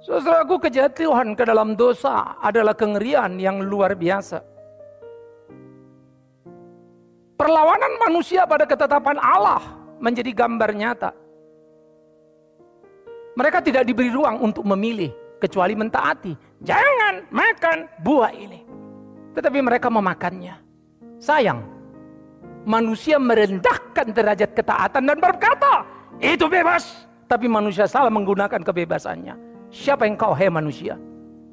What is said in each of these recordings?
Saudaraku kejatuhan ke dalam dosa adalah kengerian yang luar biasa. Perlawanan manusia pada ketetapan Allah menjadi gambar nyata. Mereka tidak diberi ruang untuk memilih kecuali mentaati. Jangan makan buah ini. Tetapi mereka memakannya. Sayang, manusia merendahkan derajat ketaatan dan berkata, itu bebas. Tapi manusia salah menggunakan kebebasannya. Siapa yang kau, hei manusia?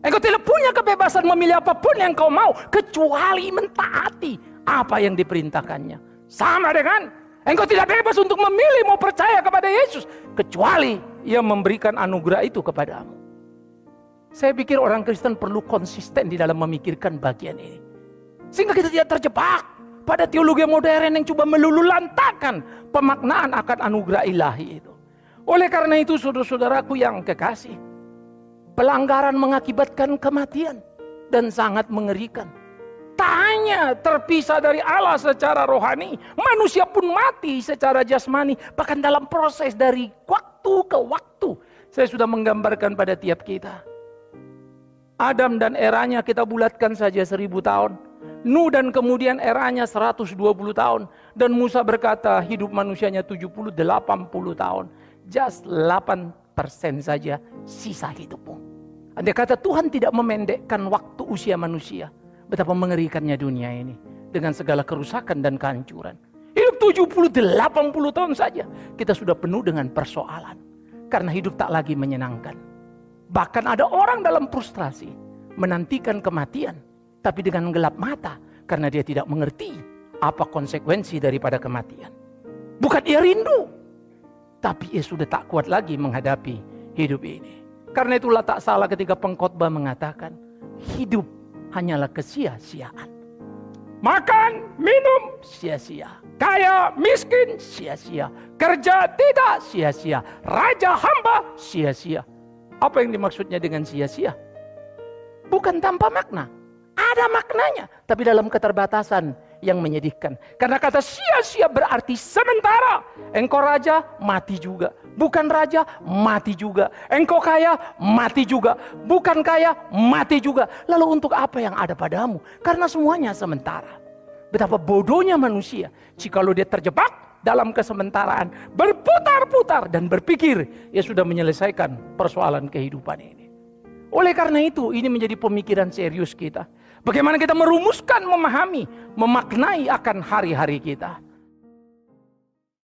Engkau tidak punya kebebasan memilih apa pun yang kau mau. Kecuali mentaati apa yang diperintahkannya. Sama dengan engkau tidak bebas untuk memilih mau percaya kepada Yesus. Kecuali ia memberikan anugerah itu kepadamu. Saya pikir orang Kristen perlu konsisten di dalam memikirkan bagian ini. Sehingga kita tidak terjebak pada teologi modern yang coba melululantakan pemaknaan akan anugerah ilahi itu. Oleh karena itu saudara-saudaraku yang kekasih, pelanggaran mengakibatkan kematian dan sangat mengerikan. Tak hanya terpisah dari Allah secara rohani, manusia pun mati secara jasmani, bahkan dalam proses dari waktu ke waktu. Saya sudah menggambarkan pada tiap kita. Adam dan eranya kita bulatkan saja seribu tahun. Nu dan kemudian eranya 120 tahun. Dan Musa berkata hidup manusianya 70-80 tahun just 8% saja sisa hidupmu. Anda kata Tuhan tidak memendekkan waktu usia manusia. Betapa mengerikannya dunia ini. Dengan segala kerusakan dan kehancuran. Hidup 70-80 tahun saja. Kita sudah penuh dengan persoalan. Karena hidup tak lagi menyenangkan. Bahkan ada orang dalam frustrasi. Menantikan kematian. Tapi dengan gelap mata. Karena dia tidak mengerti apa konsekuensi daripada kematian. Bukan ia rindu, tapi ia sudah tak kuat lagi menghadapi hidup ini. Karena itulah tak salah ketika pengkhotbah mengatakan, hidup hanyalah kesia-siaan. Makan, minum, sia-sia. Kaya, miskin, sia-sia. Kerja tidak sia-sia. Raja, hamba, sia-sia. Apa yang dimaksudnya dengan sia-sia? Bukan tanpa makna. Ada maknanya. Tapi dalam keterbatasan yang menyedihkan. Karena kata sia-sia berarti sementara. Engkau raja, mati juga. Bukan raja, mati juga. Engkau kaya, mati juga. Bukan kaya, mati juga. Lalu untuk apa yang ada padamu? Karena semuanya sementara. Betapa bodohnya manusia jika dia terjebak dalam kesementaraan, berputar-putar dan berpikir ia sudah menyelesaikan persoalan kehidupan ini. Oleh karena itu, ini menjadi pemikiran serius kita. Bagaimana kita merumuskan, memahami, memaknai akan hari-hari kita.